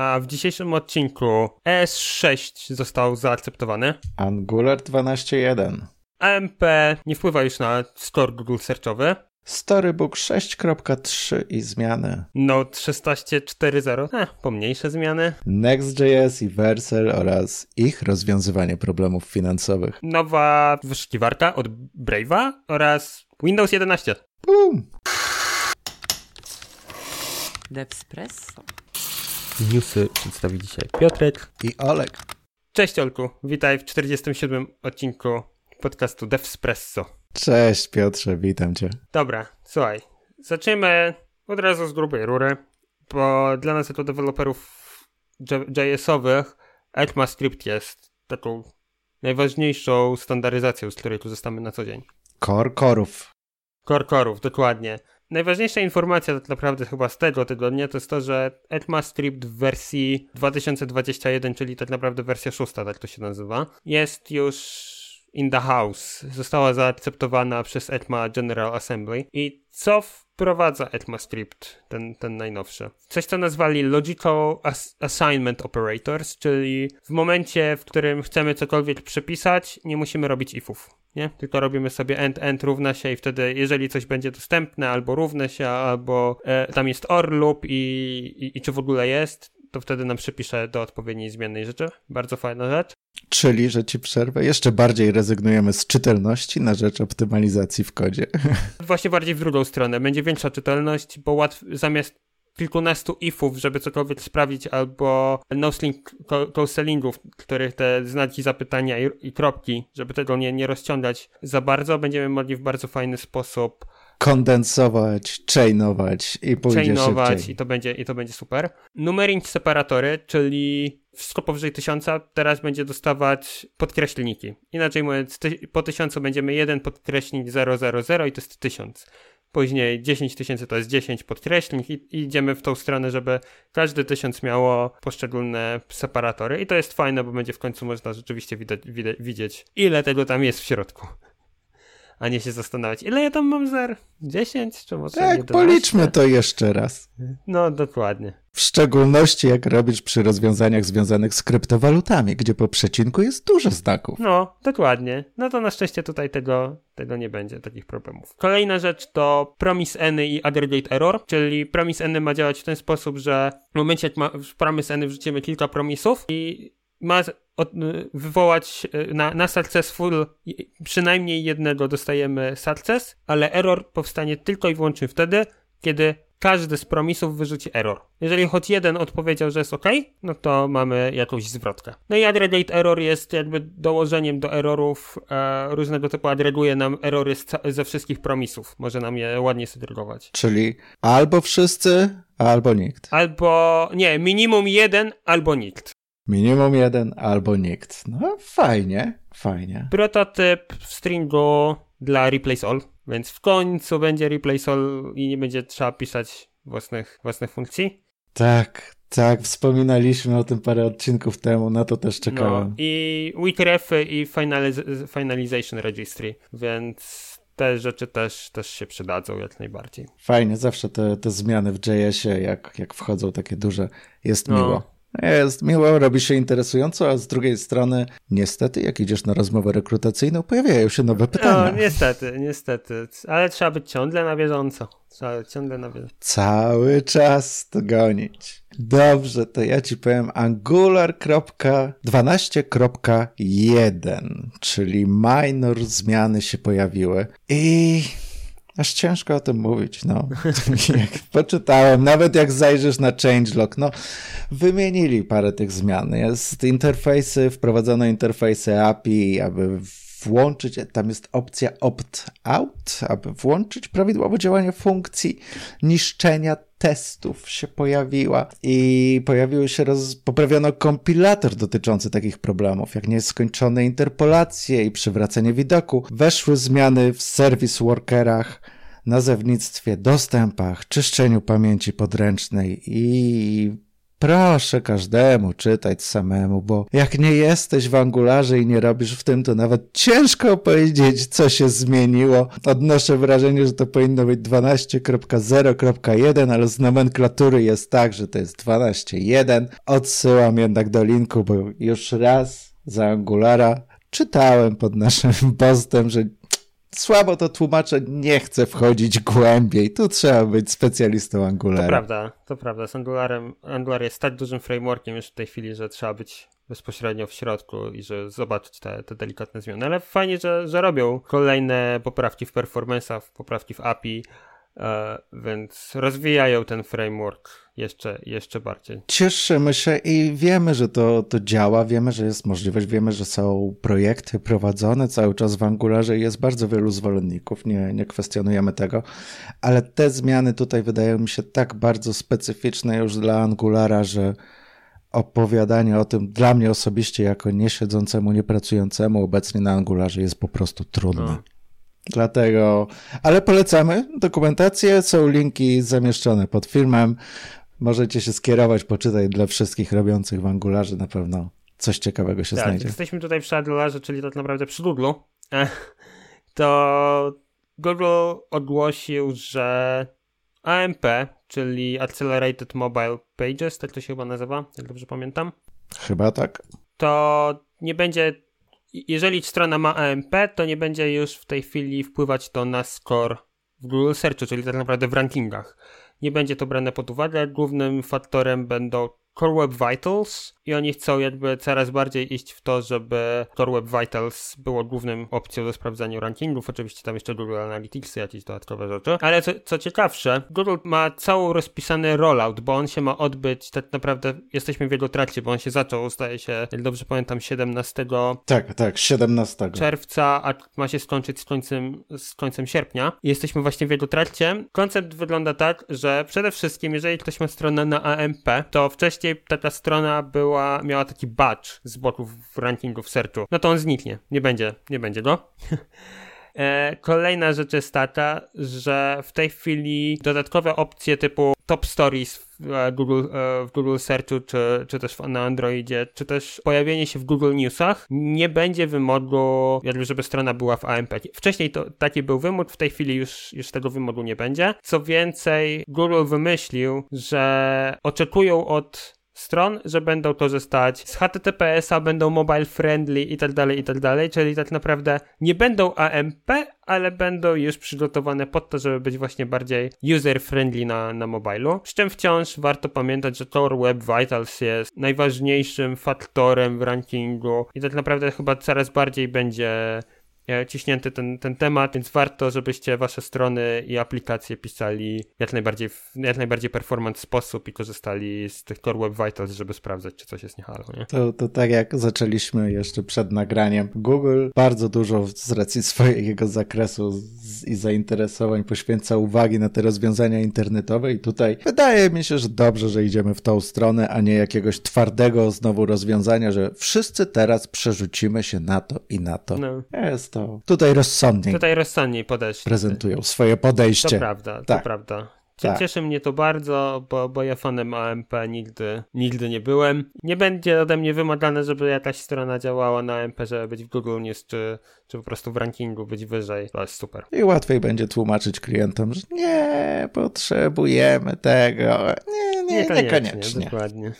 a w dzisiejszym odcinku ES6 został zaakceptowany. Angular 12.1. AMP nie wpływa już na store Google Searchowy. Storybook 6.3 i zmiany. Node 16.4.0, eh, pomniejsze zmiany. Next.js i Vercel oraz ich rozwiązywanie problemów finansowych. Nowa wyszukiwarka od Brave'a oraz Windows 11. Boom! Devspresso. Newsy przedstawi dzisiaj Piotrek. I Olek. Cześć Olku, witaj w 47 odcinku podcastu Devspresso. Cześć Piotrze, witam cię. Dobra, słuchaj, zaczniemy od razu z grubej rury, bo dla nas jako deweloperów JS-owych ECMAScript jest taką najważniejszą standaryzacją, z której korzystamy na co dzień. Kor korów. Korkorów, dokładnie. Najważniejsza informacja tak naprawdę chyba z tego tygodnia to jest to, że ECMAScript w wersji 2021, czyli tak naprawdę wersja szósta, tak to się nazywa, jest już in the house. Została zaakceptowana przez ECMA General Assembly. I co wprowadza ECMAScript, ten, ten najnowszy? Coś, co nazwali Logical As Assignment Operators, czyli w momencie, w którym chcemy cokolwiek przepisać, nie musimy robić ifów nie? Tylko robimy sobie end, end równa się i wtedy, jeżeli coś będzie dostępne, albo równe się, albo e, tam jest or loop i, i, i czy w ogóle jest, to wtedy nam przypisze do odpowiedniej zmiennej rzeczy. Bardzo fajna rzecz. Czyli, że ci przerwę, jeszcze bardziej rezygnujemy z czytelności na rzecz optymalizacji w kodzie. Właśnie bardziej w drugą stronę. Będzie większa czytelność, bo łatw, zamiast kilkunastu ifów, żeby cokolwiek sprawdzić, albo no-string coastelingów, których te znaki zapytania i, i, kropki, żeby tego nie, nie rozciągać za bardzo, będziemy mogli w bardzo fajny sposób kondensować, chainować i pójdzie chainować szybciej. i to będzie i to będzie super. Numbering separatory, czyli wszystko powyżej tysiąca teraz będzie dostawać podkreślniki. Inaczej mówiąc, po tysiącu będziemy jeden podkreślnik 000 i to jest tysiąc. Później 10 tysięcy to jest 10 podkreśleń i, i idziemy w tą stronę, żeby każdy tysiąc miało poszczególne separatory i to jest fajne, bo będzie w końcu można rzeczywiście widać, widać, widzieć, ile tego tam jest w środku. A nie się zastanawiać, ile ja tam mam zer? 10 czy może Tak, 11? policzmy to jeszcze raz. No, dokładnie. W szczególności jak robisz przy rozwiązaniach związanych z kryptowalutami, gdzie po przecinku jest dużo znaków. No, dokładnie. No to na szczęście tutaj tego, tego nie będzie, takich problemów. Kolejna rzecz to promise any i aggregate error, czyli promise any ma działać w ten sposób, że w momencie jak ma, w promise any wrzucimy kilka promisów i ma od, wywołać na, na successful przynajmniej jednego dostajemy success, ale error powstanie tylko i wyłącznie wtedy, kiedy każdy z promisów wyrzuci error. Jeżeli choć jeden odpowiedział, że jest ok, no to mamy jakąś zwrotkę. No i aggregate error jest jakby dołożeniem do errorów e, różnego typu, agreguje nam erory ze wszystkich promisów. Może nam je ładnie segregować. Czyli albo wszyscy, albo nikt. Albo, nie, minimum jeden, albo nikt. Minimum jeden, albo nikt. No fajnie, fajnie. Prototyp w stringu dla replace all, więc w końcu będzie replace all i nie będzie trzeba pisać własnych, własnych funkcji. Tak, tak, wspominaliśmy o tym parę odcinków temu, na to też czekałem. No, I weakrefy i finaliz finalization registry, więc te rzeczy też, też się przydadzą jak najbardziej. Fajnie, zawsze te, te zmiany w JS-ie, jak, jak wchodzą takie duże, jest no. miło. Jest miło, robi się interesująco, a z drugiej strony, niestety, jak idziesz na rozmowę rekrutacyjną, pojawiają się nowe pytania. No, niestety, niestety, ale trzeba być ciągle na bieżąco. Trzeba być ciągle na bieżąco. Cały czas to gonić. Dobrze, to ja ci powiem Angular.12.1, czyli minor zmiany się pojawiły i Aż ciężko o tym mówić, no. jak poczytałem, nawet jak zajrzysz na changelog, no, wymienili parę tych zmian. Jest interfejsy, wprowadzono interfejsy API, aby włączyć, tam jest opcja opt-out, aby włączyć prawidłowe działanie funkcji niszczenia testów się pojawiła i pojawiły się, roz... poprawiono kompilator dotyczący takich problemów, jak nieskończone interpolacje i przywracanie widoku. Weszły zmiany w service workerach, nazewnictwie, dostępach, czyszczeniu pamięci podręcznej i proszę każdemu czytać samemu, bo jak nie jesteś w Angularze i nie robisz w tym, to nawet ciężko powiedzieć, co się zmieniło. Odnoszę wrażenie, że to powinno być 12.0.1, ale z nomenklatury jest tak, że to jest 12.1. Odsyłam jednak do linku, bo już raz za Angulara czytałem pod naszym postem, że słabo to tłumaczę, nie chcę wchodzić głębiej. Tu trzeba być specjalistą Angulara. To prawda, to prawda. Z Angularem, Angular jest tak dużym frameworkiem już w tej chwili, że trzeba być bezpośrednio w środku i że zobaczyć te, te delikatne zmiany. Ale fajnie, że, że robią kolejne poprawki w performance'ach, poprawki w API, więc rozwijają ten framework jeszcze, jeszcze bardziej. Cieszymy się i wiemy, że to, to działa, wiemy, że jest możliwość, wiemy, że są projekty prowadzone cały czas w Angularze i jest bardzo wielu zwolenników, nie, nie kwestionujemy tego, ale te zmiany tutaj wydają mi się tak bardzo specyficzne już dla Angulara, że opowiadanie o tym dla mnie osobiście jako niesiedzącemu, niepracującemu obecnie na Angularze jest po prostu trudne. No. Dlatego, ale polecamy dokumentację, są linki zamieszczone pod filmem. Możecie się skierować, poczytać dla wszystkich robiących w Angularze, na pewno coś ciekawego się tak, znajdzie. Jesteśmy tutaj przy Angularze, czyli tak naprawdę przy Google. To Google ogłosił, że AMP, czyli Accelerated Mobile Pages, tak to się chyba nazywa, jak dobrze pamiętam. Chyba tak. To nie będzie, jeżeli strona ma AMP, to nie będzie już w tej chwili wpływać to na score w Google Searchu, czyli tak naprawdę w rankingach. Nie będzie to brane pod uwagę. Głównym faktorem będą Core Web Vitals i oni chcą jakby coraz bardziej iść w to, żeby Core Web Vitals było głównym opcją do sprawdzania rankingów. Oczywiście tam jeszcze Google Analytics, jakieś dodatkowe rzeczy. Ale co, co ciekawsze, Google ma cały rozpisany rollout, bo on się ma odbyć, tak naprawdę jesteśmy w jego trakcie, bo on się zaczął, zdaje się, jak dobrze pamiętam, 17 tak, tak, 17 czerwca, a ma się skończyć z końcem, z końcem sierpnia. Jesteśmy właśnie w jego trakcie. Koncept wygląda tak, że przede wszystkim, jeżeli ktoś ma stronę na AMP, to wcześniej taka strona była miała, miała taki badge z boku w rankingu w searchu, no to on zniknie. Nie będzie, nie będzie go. E, kolejna rzecz jest taka, że w tej chwili dodatkowe opcje typu Top Stories w e, Google, e, w Google Searchu, czy, czy też na Androidzie, czy też pojawienie się w Google Newsach nie będzie wymogu, jakby żeby strona była w AMP. Wcześniej to taki był wymóg, w tej chwili już, już tego wymogu nie będzie. Co więcej, Google wymyślił, że oczekują od stron, że będą korzystać z HTTPS-a, będą mobile friendly i tak dalej, i tak czyli tak naprawdę nie będą AMP, ale będą już przygotowane pod to, żeby być właśnie bardziej user-friendly na, na mobilu. Z czym wciąż warto pamiętać, że Tor Web Vitals jest najważniejszym faktorem w rankingu i tak naprawdę chyba coraz bardziej będzie ciśnięty ten, ten temat, więc warto, żebyście wasze strony i aplikacje pisali jak najbardziej, w jak najbardziej performance sposób i korzystali z tych Core Web Vitals, żeby sprawdzać, czy coś jest niehalo. Nie? To, to tak jak zaczęliśmy jeszcze przed nagraniem. Google bardzo dużo z racji swojego zakresu z, i zainteresowań poświęca uwagi na te rozwiązania internetowe i tutaj wydaje mi się, że dobrze, że idziemy w tą stronę, a nie jakiegoś twardego znowu rozwiązania, że wszyscy teraz przerzucimy się na to i na to. No. Jest to to tutaj rozsądniej. Tutaj rozsądniej podeszli. Prezentują swoje podejście. To prawda, tak. to prawda. Tak. Cieszy mnie to bardzo, bo, bo ja fanem AMP nigdy, nigdy nie byłem. Nie będzie ode mnie wymagane, żeby jakaś strona działała na AMP, żeby być w Google News, czy, czy po prostu w rankingu być wyżej. To jest super. I łatwiej będzie tłumaczyć klientom, że nie potrzebujemy tego. Nie, nie, niekoniecznie. niekoniecznie. Dokładnie.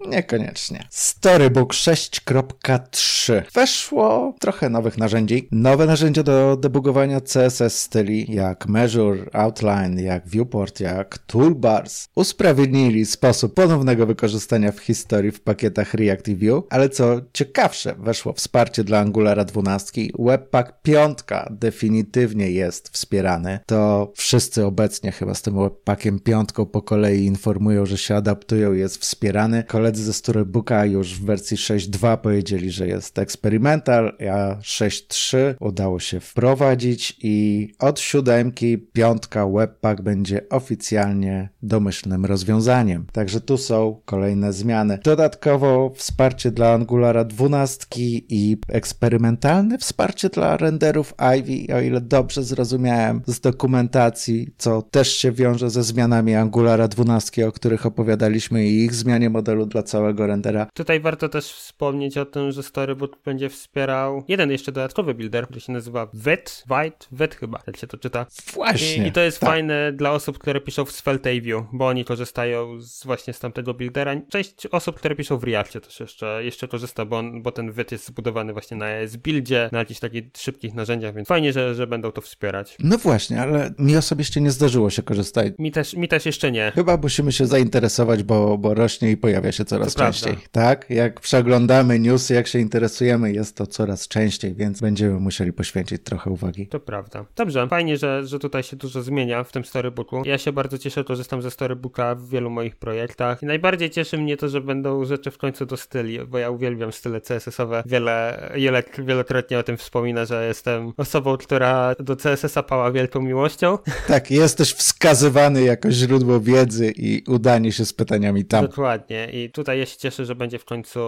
Niekoniecznie. Storybook 6.3. Weszło trochę nowych narzędzi. Nowe narzędzia do debugowania CSS styli, jak Measure, Outline, jak Viewport, jak Toolbars. Usprawiedliwili sposób ponownego wykorzystania w historii w pakietach React i Vue, ale co ciekawsze, weszło wsparcie dla Angulara 12. Webpack 5 definitywnie jest wspierany. To wszyscy obecnie chyba z tym Webpackiem 5 po kolei informują, że się adaptują, jest wspierany. Kolej koledzy ze Storybooka już w wersji 6.2 powiedzieli, że jest experimental, a 6.3 udało się wprowadzić i od siódemki piątka Webpack będzie oficjalnie domyślnym rozwiązaniem. Także tu są kolejne zmiany. Dodatkowo wsparcie dla Angulara 12 i eksperymentalne wsparcie dla renderów Ivy, o ile dobrze zrozumiałem z dokumentacji, co też się wiąże ze zmianami Angulara 12, o których opowiadaliśmy i ich zmianie modelu dla całego rendera. Tutaj warto też wspomnieć o tym, że Storybook będzie wspierał jeden jeszcze dodatkowy builder, który się nazywa VET, White, VET chyba, jak się to czyta. Właśnie. I, i to jest tak. fajne dla osób, które piszą w Svelte View, bo oni korzystają z, właśnie z tamtego buildera. Część osób, które piszą w Reactie też jeszcze, jeszcze korzysta, bo, on, bo ten VET jest zbudowany właśnie na ES buildzie, na jakichś takich szybkich narzędziach, więc fajnie, że, że będą to wspierać. No właśnie, ale mi osobiście nie zdarzyło się korzystać. Mi też, mi też jeszcze nie. Chyba musimy się zainteresować, bo, bo rośnie i pojawia się coraz To częściej. prawda. Tak? Jak przeglądamy newsy, jak się interesujemy, jest to coraz częściej, więc będziemy musieli poświęcić trochę uwagi. To prawda. Dobrze, fajnie, że, że tutaj się dużo zmienia w tym storybooku. Ja się bardzo cieszę, korzystam ze storybooka w wielu moich projektach. I najbardziej cieszy mnie to, że będą rzeczy w końcu do styli, bo ja uwielbiam style CSS-owe. Wiele, wiele, wielokrotnie o tym wspomina, że jestem osobą, która do CSS-a pała wielką miłością. Tak, jesteś wskazywany jako źródło wiedzy i udanie się z pytaniami tam. Dokładnie. I tutaj ja się cieszę, że będzie w końcu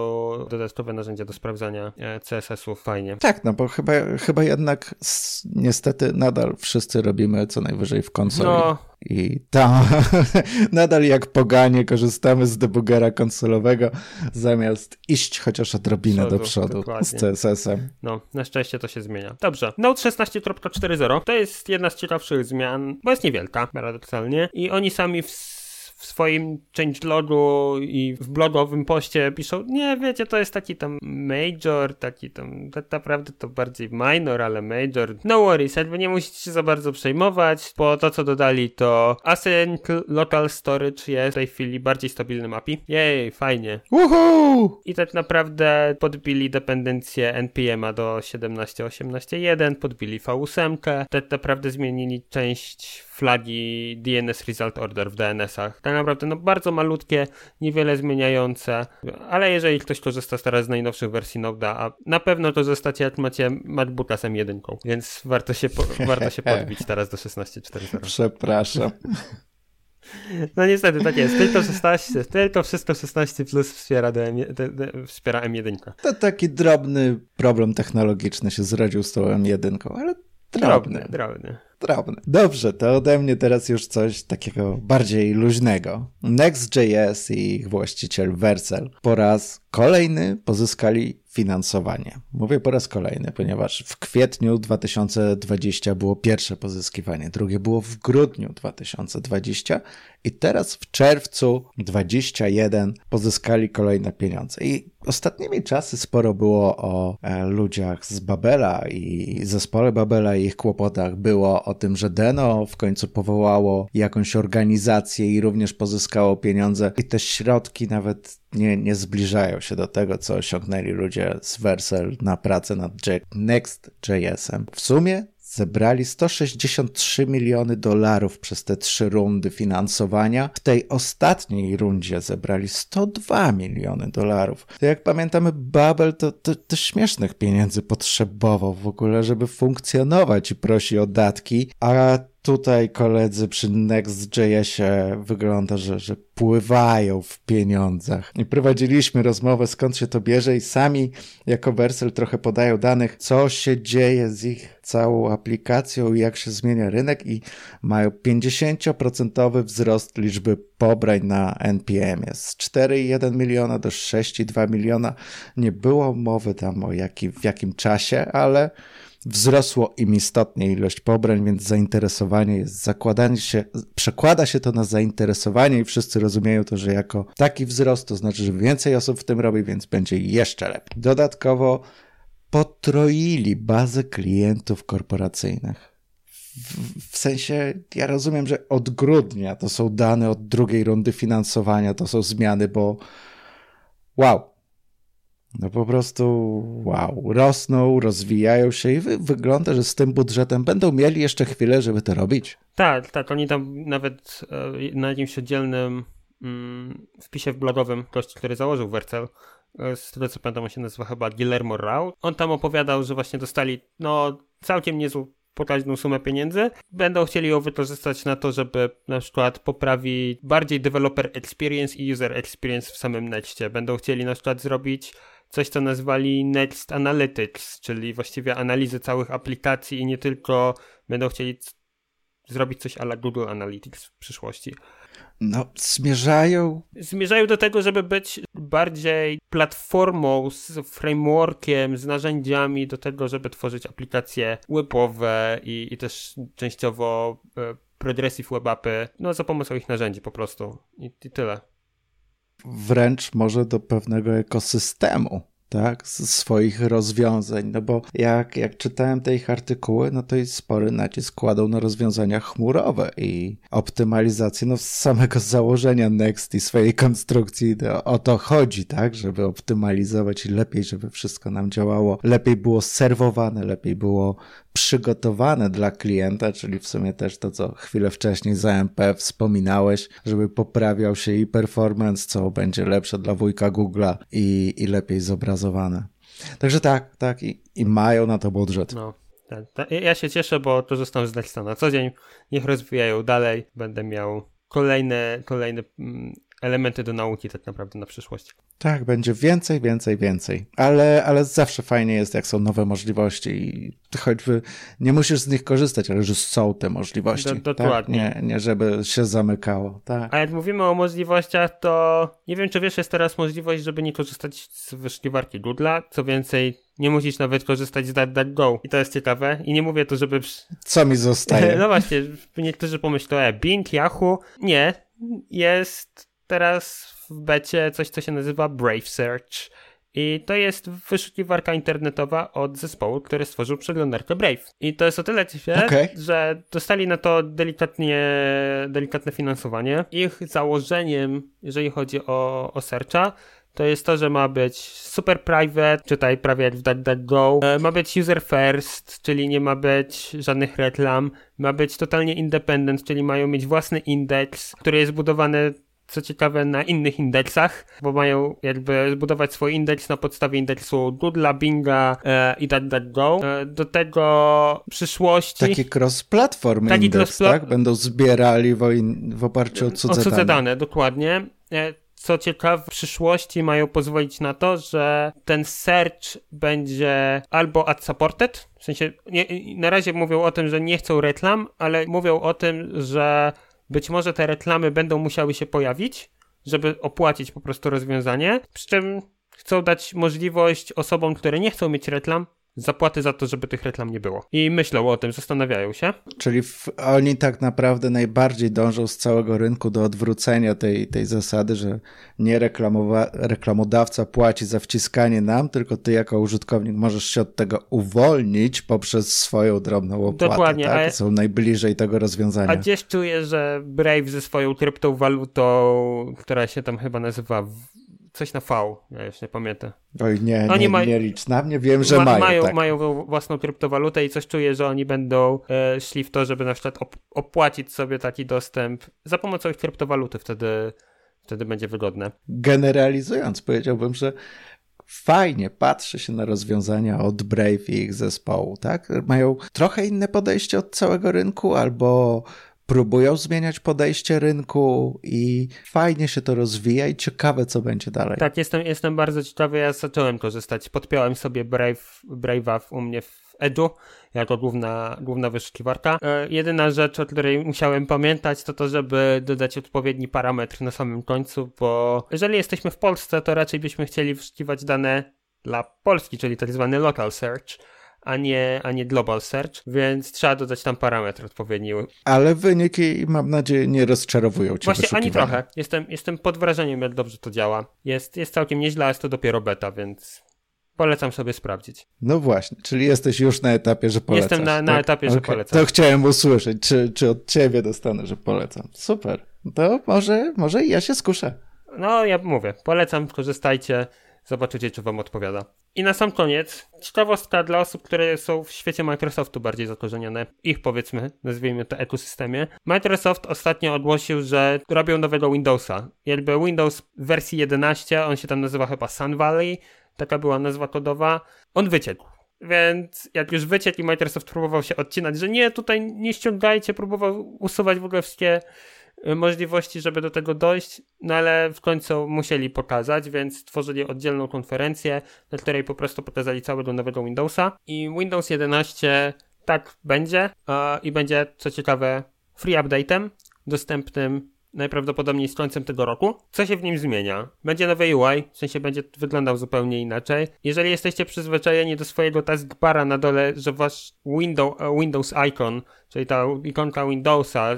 dodatkowe narzędzie do sprawdzania e, CSS-ów. Fajnie. Tak, no bo chyba, chyba jednak niestety nadal wszyscy robimy co najwyżej w konsoli. No, I tam nadal jak poganie korzystamy z debugera konsolowego zamiast iść chociaż odrobinę Przodu, do przodu dokładnie. z CSS-em. No, na szczęście to się zmienia. Dobrze. Note 16.4.0 to jest jedna z ciekawszych zmian, bo jest niewielka, paradoksalnie. I oni sami w, w swoim changelogu i w blogowym poście piszą, nie, wiecie, to jest taki tam major, taki tam, tak naprawdę to bardziej minor, ale major. No worries, jakby nie musicie się za bardzo przejmować, bo to, co dodali, to Async Local Storage jest w tej chwili bardziej stabilnym API. Jej, fajnie. Woohoo! I tak naprawdę podbili dependencję NPM-a do 17.18.1, podbili V8, tak naprawdę zmienili część flagi DNS Result Order w DNS-ach. Tak naprawdę no bardzo malutkie, niewiele zmieniające, ale jeżeli ktoś korzysta teraz z najnowszych wersji Node'a, a na pewno korzystacie jak macie MacBooka z M1, więc warto się, po, warto się podbić teraz do 16.4.0. Przepraszam. No niestety tak jest, tylko 16, tylko wszystko 16 plus wspiera, do M, de, de, wspiera M1. To taki drobny problem technologiczny się zrodził z tą M1, ale drobny. Drobny, drobny. Drobny. Dobrze, to ode mnie teraz już coś takiego bardziej luźnego. Next.js i ich właściciel Vercel po raz kolejny pozyskali finansowanie. Mówię po raz kolejny, ponieważ w kwietniu 2020 było pierwsze pozyskiwanie, drugie było w grudniu 2020 i teraz w czerwcu 2021 pozyskali kolejne pieniądze. I ostatnimi czasy sporo było o e, ludziach z Babela i zespole Babela i ich kłopotach. Było o tym, że Deno w końcu powołało jakąś organizację i również pozyskało pieniądze i te środki nawet nie, nie zbliżają się do tego, co osiągnęli ludzie z Versel na pracę nad Next.js-em. W sumie zebrali 163 miliony dolarów przez te trzy rundy finansowania. W tej ostatniej rundzie zebrali 102 miliony dolarów. To jak pamiętamy, Babel to, to, to śmiesznych pieniędzy potrzebował w ogóle, żeby funkcjonować i prosi o datki, a tutaj koledzy przy Next.jsie wygląda, że, że pływają w pieniądzach. I prowadziliśmy rozmowę, skąd się to bierze i sami jako Versel trochę podają danych, co się dzieje z ich całą aplikacją i jak się zmienia rynek i mają 50% wzrost liczby pobrań na NPM. Z 4,1 miliona do 6,2 miliona. Nie było mowy tam o jaki, w jakim czasie, ale wzrosło im istotnie ilość pobrań, więc zainteresowanie jest, zakładanie się, przekłada się to na zainteresowanie i wszyscy rozumieją to, że jako taki wzrost to znaczy, że więcej osób w tym robi, więc będzie jeszcze lepiej. Dodatkowo potroili bazę klientów korporacyjnych. W, w sensie, ja rozumiem, że od grudnia to są dane od drugiej rundy finansowania, to są zmiany, bo wow, no po prostu wow, rosną, rozwijają się i wy, wygląda, że z tym budżetem będą mieli jeszcze chwilę, żeby to robić. Tak, tak, oni tam nawet e, na jakimś oddzielnym mm, wpisie blogowym gość, który założył Wercel, e, z tego co pamiętam on się nazywa chyba Guillermo Rau, on tam opowiadał, że właśnie dostali no całkiem niezłą pokaźną sumę pieniędzy. Będą chcieli ją wykorzystać na to, żeby na przykład poprawić bardziej developer experience i user experience w samym Nextie. Będą chcieli na przykład zrobić coś, co nazwali Next Analytics, czyli właściwie analizy całych aplikacji i nie tylko będą chcieli zrobić coś ala Google Analytics w przyszłości. No, zmierzają. Zmierzają do tego, żeby być bardziej platformą z frameworkiem, z narzędziami do tego, żeby tworzyć aplikacje webowe i, i też częściowo e, progressive web appy, no za pomocą ich narzędzi po prostu. I, i tyle. Wręcz może do pewnego ekosystemu tak, z swoich rozwiązań, no bo jak, jak czytałem te ich artykuły, no to i spory nacisk kładą na rozwiązania chmurowe i optymalizację, no z samego założenia Next i swojej konstrukcji. To, o to chodzi, tak, żeby optymalizować i lepiej, żeby wszystko nam działało, lepiej było serwowane, lepiej było przygotowane dla klienta, czyli w sumie też to, co chwilę wcześniej za MP wspominałeś, żeby poprawiał się i performance, co będzie lepsze dla wujka Google'a i, i lepiej zobrazowane. Także tak, tak, i, i mają na to budżet. No. Tak, tak. Ja się cieszę, bo to zostałem z Nexta na co dzień. Niech rozwijają dalej. Będę miał kolejne, kolejne mm, elementy do nauki tak naprawdę na przyszłość. Tak, będzie więcej, więcej, więcej. Ale, ale zawsze fajnie jest, jak są nowe możliwości i choćby nie musisz z nich korzystać, ale że są te możliwości. Do, dokładnie. Tak? Nie, nie żeby się zamykało. Tak. A jak mówimy o możliwościach, to nie wiem, czy wiesz, jest teraz możliwość, żeby nie korzystać z wyszukiwarki Google'a. Co więcej, nie musisz nawet korzystać z DuckDuckGo. I to jest ciekawe. I nie mówię to, żeby... Co mi zostaje? no właśnie, niektórzy pomyślą, e, Bing, Yahoo. Nie, jest teraz w becie coś, co się nazywa Brave Search. I to jest wyszukiwarka internetowa od zespołu, który stworzył przeglądarkę Brave. I to jest o tyle ciekawe, okay. że dostali na to delikatnie, delikatne finansowanie. Ich założeniem, jeżeli chodzi o, o searcha, to jest to, że ma być super private, czytaj prawie jak w DuckDuckGo, e, ma być user first, czyli nie ma być żadnych reklam, ma być totalnie independent, czyli mają mieć własny indeks, który jest zbudowany co ciekawe, na innych indeksach, bo mają jakby zbudować swój indeks na podstawie indeksu Google'a, Binga e, i tak dalej. E, do tego przyszłości... Taki cross-platform taki indeks, cross tak? Będą zbierali w, w oparciu o cudze, o cudze dane. dane. dokładnie. E, co ciekawe, w przyszłości mają pozwolić na to, że ten search będzie albo ad-supported, w sensie nie, na razie mówią o tym, że nie chcą reklam, ale mówią o tym, że być może te reklamy będą musiały się pojawić, żeby opłacić po prostu rozwiązanie, przy czym chcą dać możliwość osobom, które nie chcą mieć reklam, zapłaty za to, żeby tych reklam nie było. I myślą o tym, zastanawiają się. Czyli w, oni tak naprawdę najbardziej dążą z całego rynku do odwrócenia tej, tej zasady, że nie reklamowa- reklamodawca płaci za wciskanie nam, tylko ty jako użytkownik możesz się od tego uwolnić poprzez swoją drobną opłatę. Dokładnie. Tak? A, Są najbliżej tego rozwiązania. A gdzieś czuję, że Brave ze swoją kryptowalutą, która się tam chyba nazywa coś na V, ja już nie pamiętam. Oj, nie, oni nie, nie licz na mnie, wiem, że ma, mają. Mają, tak. mają własną kryptowalutę i coś czuję, że oni będą e, szli w to, żeby na przykład op opłacić sobie taki dostęp za pomocą ich kryptowaluty, wtedy, wtedy będzie wygodne. Generalizując, powiedziałbym, że fajnie patrzy się na rozwiązania od Brave i ich zespołu, tak? Mają trochę inne podejście od całego rynku, albo próbują zmieniać podejście rynku i fajnie się to rozwija i ciekawe, co będzie dalej. Tak, jestem, jestem bardzo ciekawy, ja zacząłem korzystać, podpiąłem sobie Brave, Brave'a u mnie w Edu jako główna, główna wyszukiwarka. E, jedyna rzecz, o której musiałem pamiętać, to to, żeby dodać odpowiedni parametr na samym końcu, bo jeżeli jesteśmy w Polsce, to raczej byśmy chcieli wyszukiwać dane dla Polski, czyli tak zwany local search a nie, a nie global search, więc trzeba dodać tam parametr odpowiedni. Ale wyniki, mam nadzieję, nie rozczarowują cię Właśnie ani trochę. Jestem, jestem pod wrażeniem, jak dobrze to działa. Jest, jest całkiem nieźle, a jest to dopiero beta, więc polecam sobie sprawdzić. No właśnie, czyli jesteś już na etapie, że polecam. Jestem na, na tak? etapie, że okay. polecam. To chciałem usłyszeć, czy, czy od ciebie dostanę, że polecam. Super. To może, może i ja się skuszę. No, ja mówię, polecam, korzystajcie Zobaczycie, czy wam odpowiada. I na sam koniec, ciekawostka dla osób, które są w świecie Microsoftu bardziej zakorzenione, ich powiedzmy, nazwijmy to ekosystemie. Microsoft ostatnio ogłosił, że robią nowego Windowsa. Jakby Windows w wersji 11, on się tam nazywa chyba Sun Valley, taka była nazwa kodowa, on wyciekł. Więc jak już wyciekł i Microsoft próbował się odcinać, że nie, tutaj nie ściągajcie, próbował usuwać w ogóle wszystkie możliwości, żeby do tego dojść, no ale w końcu musieli pokazać, więc stworzyli oddzielną konferencję, na której po prostu pokazali całego nowego Windowsa i Windows 11 tak będzie i będzie, co ciekawe, free update'em, dostępnym najprawdopodobniej z końcem tego roku. Co się w nim zmienia? Będzie nowy UI, w sensie będzie wyglądał zupełnie inaczej. Jeżeli jesteście przyzwyczajeni do swojego taskbara na dole, że wasz window, e, Windows icon, czyli ta ikonka Windowsa,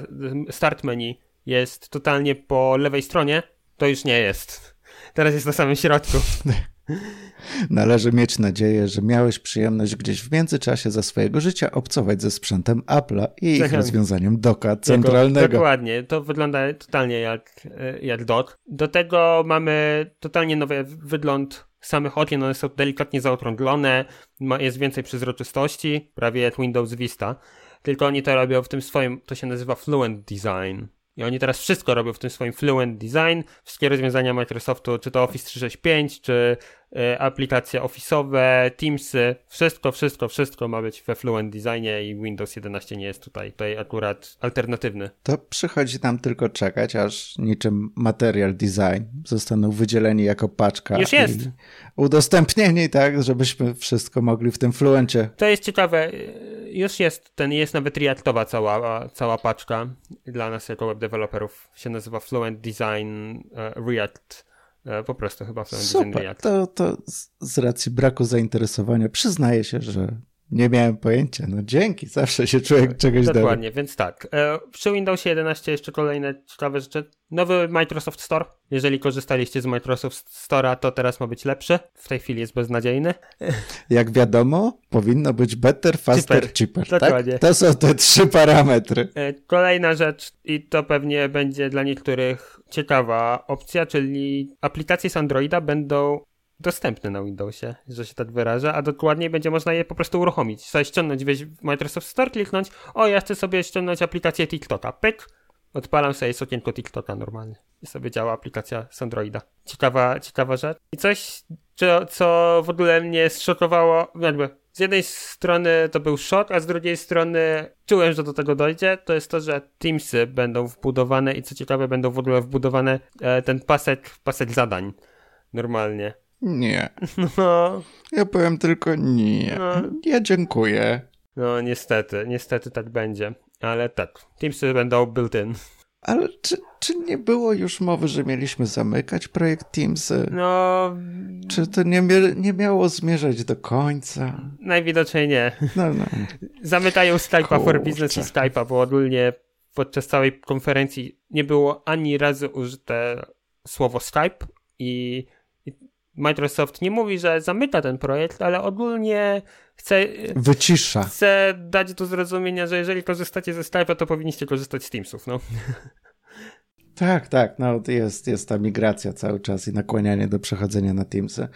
start menu jest totalnie po lewej stronie, to już nie jest. Teraz jest na samym środku. Należy mieć nadzieję, że miałeś przyjemność gdzieś w międzyczasie za swojego życia obcować ze sprzętem Apple'a i ich rozwiązaniem doka centralnego. Dokładnie, to wygląda totalnie jak, e, jak dock. Do tego mamy totalnie nowy wygląd samych okien, one są delikatnie zaokrąglone, jest więcej przezroczystości, prawie jak Windows Vista. Tylko oni to robią w tym swoim, to się nazywa Fluent Design. I oni teraz wszystko robią w tym swoim Fluent Design. Wszystkie rozwiązania Microsoftu, czy to Office 365, czy aplikacje Office'owe, Teamsy, wszystko, wszystko, wszystko ma być we Fluent Designie i Windows 11 nie jest tutaj, tutaj akurat alternatywny. To przychodzi nam tylko czekać, aż niczym Material Design zostaną wydzieleni jako paczka. Już jest. udostępnieni, tak, żebyśmy wszystko mogli w tym Fluencie. To jest ciekawe już jest, ten jest nawet reactowa cała, cała paczka dla nas jako web developerów. Się nazywa Fluent Design uh, React. Uh, po prostu chyba Fluent Super. To, to z racji braku zainteresowania przyznaję się, że nie miałem pojęcia. No dzięki, zawsze się człowiek czegoś dowie. Dokładnie, więc tak. E, przy Windowsie 11 jeszcze kolejne ciekawe rzeczy. Nowy Microsoft Store. Jeżeli korzystaliście z Microsoft Store'a, to teraz ma być lepszy. W tej chwili jest beznadziejny. Jak wiadomo, powinno być better, faster, cheaper. cheaper tak? Dokładnie. Tak? To są te trzy parametry. E, kolejna rzecz, i to pewnie będzie dla niektórych ciekawa opcja, czyli aplikacje z Androida będą dostępny na Windowsie, że się tak wyrażę, a dokładniej będzie można je po prostu uruchomić. Sobie ściągnąć, wejść w Microsoft Store, kliknąć, o ja chcę sobie ściągnąć aplikację TikToka, pyk, odpalam sobie okienko TikToka normalnie i sobie działa aplikacja z Androida. Ciekawa, ciekawa rzecz. I coś, co, co w ogóle mnie zszokowało, jakby z jednej strony to był szok, a z drugiej strony czułem, że do tego dojdzie, to jest to, że Teamsy będą wbudowane i co ciekawe będą w ogóle wbudowane e, ten pasek, pasek zadań normalnie. Nie. No. Ja powiem tylko nie. No. Ja dziękuję. No niestety, niestety tak będzie. Ale tak, Teamsy będą built-in. Ale czy, czy nie było już mowy, że mieliśmy zamykać projekt Teamsy? No... Czy to nie, nie miało zmierzać do końca? Najwidoczniej nie. No, no. Zamykają Skype'a for Business i Skype'a, bo ogólnie podczas całej konferencji nie było ani razu użyte słowo Skype i Microsoft nie mówi, że zamyka ten projekt, ale ogólnie chce. Wycisza. Chce dać do zrozumienia, że jeżeli korzystacie ze Skype'a, to powinniście korzystać z Teamsów. No. Tak, tak, no jest, jest ta migracja cały czas i nakłanianie do przechodzenia na Teamsy,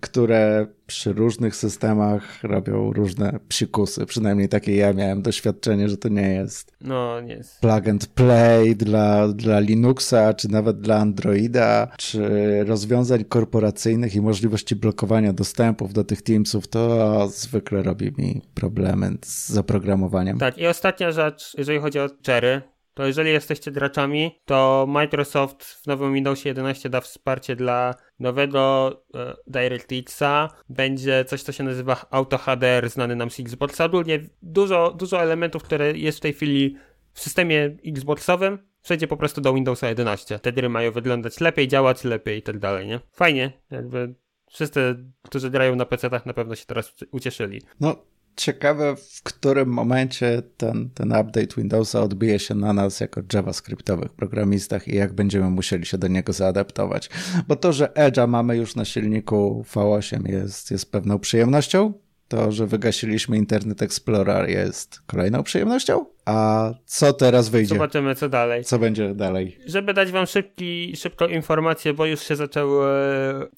które przy różnych systemach robią różne psikusy. Przynajmniej takie ja miałem doświadczenie, że to nie jest no, nie jest. plug and play dla, dla Linuxa, czy nawet dla Androida, czy rozwiązań korporacyjnych i możliwości blokowania dostępów do tych Teamsów, to zwykle robi mi problemy z zaprogramowaniem. Tak, i ostatnia rzecz, jeżeli chodzi o Cherry, to jeżeli jesteście graczami, to Microsoft w nowym Windowsie 11 da wsparcie dla nowego e, DirectXa. Będzie coś, co się nazywa Auto HDR, znany nam z Xboxa. Ogólnie dużo, dużo elementów, które jest w tej chwili w systemie Xboxowym, przejdzie po prostu do Windowsa 11. Te gry mają wyglądać lepiej, działać lepiej i tak dalej, nie? Fajnie, jakby wszyscy, którzy grają na PC-tach na pewno się teraz ucieszyli. No, ciekawe, w którym momencie ten, ten update Windowsa odbije się na nas jako JavaScriptowych programistach i jak będziemy musieli się do niego zaadaptować. Bo to, że Edge'a mamy już na silniku V8 jest, jest pewną przyjemnością, to, że wygasiliśmy Internet Explorer jest kolejną przyjemnością. A co teraz wyjdzie? Zobaczymy, co dalej. Co będzie dalej? Żeby dać wam szybki, szybką informację, bo już się zaczęły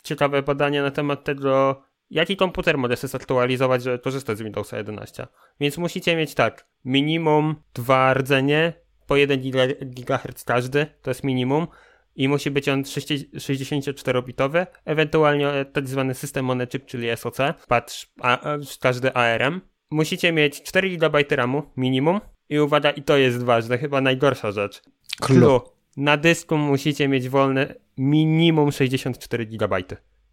ciekawe badania na temat tego, jaki komputer może się zaktualizować, żeby korzystać z Windowsa 11. Więc musicie mieć tak, minimum dwa rdzenie, po 1 GHz każdy, to jest minimum. I musi być on 64-bitowy, ewentualnie tak zwany system on chip, czyli SoC, patrz, a, każdy ARM. Musicie mieć 4 GB RAMu minimum. I uwaga, i to jest ważne, chyba najgorsza rzecz. Clue. Na dysku musicie mieć wolne minimum 64 GB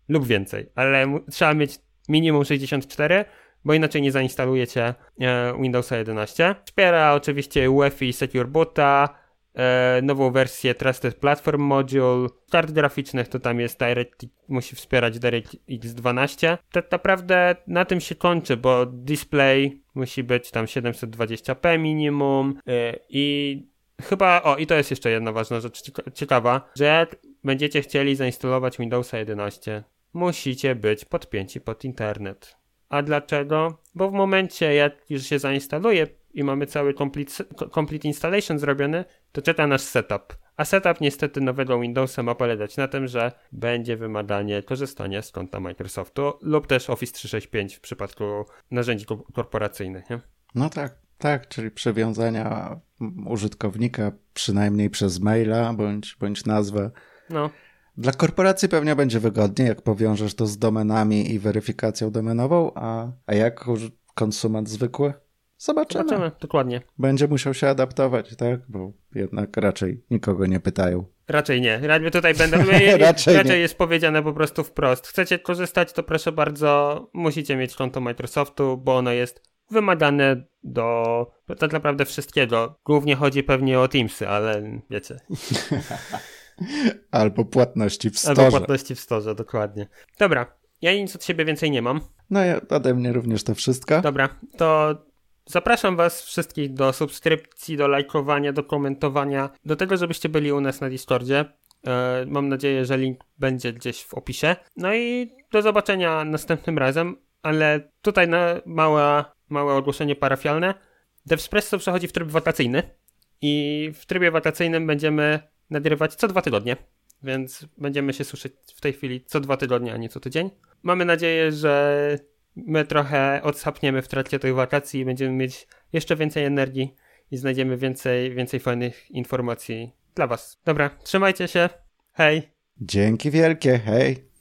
lub więcej, ale trzeba mieć minimum 64, bo inaczej nie zainstalujecie e, Windowsa 11. Wspiera oczywiście UEFI Secure Boota, e, nową wersję Trusted Platform Module, kart graficznych to tam jest Direct, musi wspierać DirectX 12. Tak naprawdę na tym się kończy, bo display musi być tam 720p minimum e, i chyba, o i to jest jeszcze jedna ważna rzecz ciekawa, że jak będziecie chcieli zainstalować Windowsa 11, musicie być podpięci pod internet. A dlaczego? Bo w momencie, jak już się zainstaluje i mamy cały complete, complete installation zrobiony, to czeka nasz setup. A setup niestety nowego Windowsa ma polegać na tym, że będzie wymaganie korzystania z konta Microsoftu lub też Office 365 w przypadku narzędzi korporacyjnych. Nie? No tak, tak, czyli przewiązania użytkownika przynajmniej przez maila bądź, bądź nazwę. No. Dla korporacji pewnie będzie wygodniej, jak powiążesz to z domenami i weryfikacją domenową, a, a jak konsument zwykły? Zobaczymy. Zobaczymy, dokładnie. Będzie musiał się adaptować, tak? Bo jednak raczej nikogo nie pytają. Raczej nie. Raczej tutaj będę. raczej, raczej jest powiedziane po prostu wprost. Chcecie korzystać, to proszę bardzo, musicie mieć konto Microsoftu, bo ono jest wymagane do tak naprawdę wszystkiego. Głównie chodzi pewnie o Teamsy, ale wiecie. Albo płatności w storze. Albo płatności w storze, dokładnie. Dobra, ja nic od siebie więcej nie mam. No ja ode mnie również to wszystko. Dobra, to zapraszam was wszystkich do subskrypcji, do lajkowania, do komentowania, do tego, żebyście byli u nas na Discordzie. E, mam nadzieję, że link będzie gdzieś w opisie. No i do zobaczenia następnym razem, ale tutaj na małe, małe ogłoszenie parafialne. DevSpresso przechodzi w tryb wakacyjny i w trybie wakacyjnym będziemy nagrywać co dwa tygodnie, więc będziemy się słyszeć w tej chwili co dwa tygodnie, a nie co tydzień. Mamy nadzieję, że my trochę odsapniemy w trakcie tych wakacji i będziemy mieć jeszcze więcej energii i znajdziemy więcej, więcej fajnych informacji dla Was. Dobra, trzymajcie się. Hej. Dzięki wielkie, hej.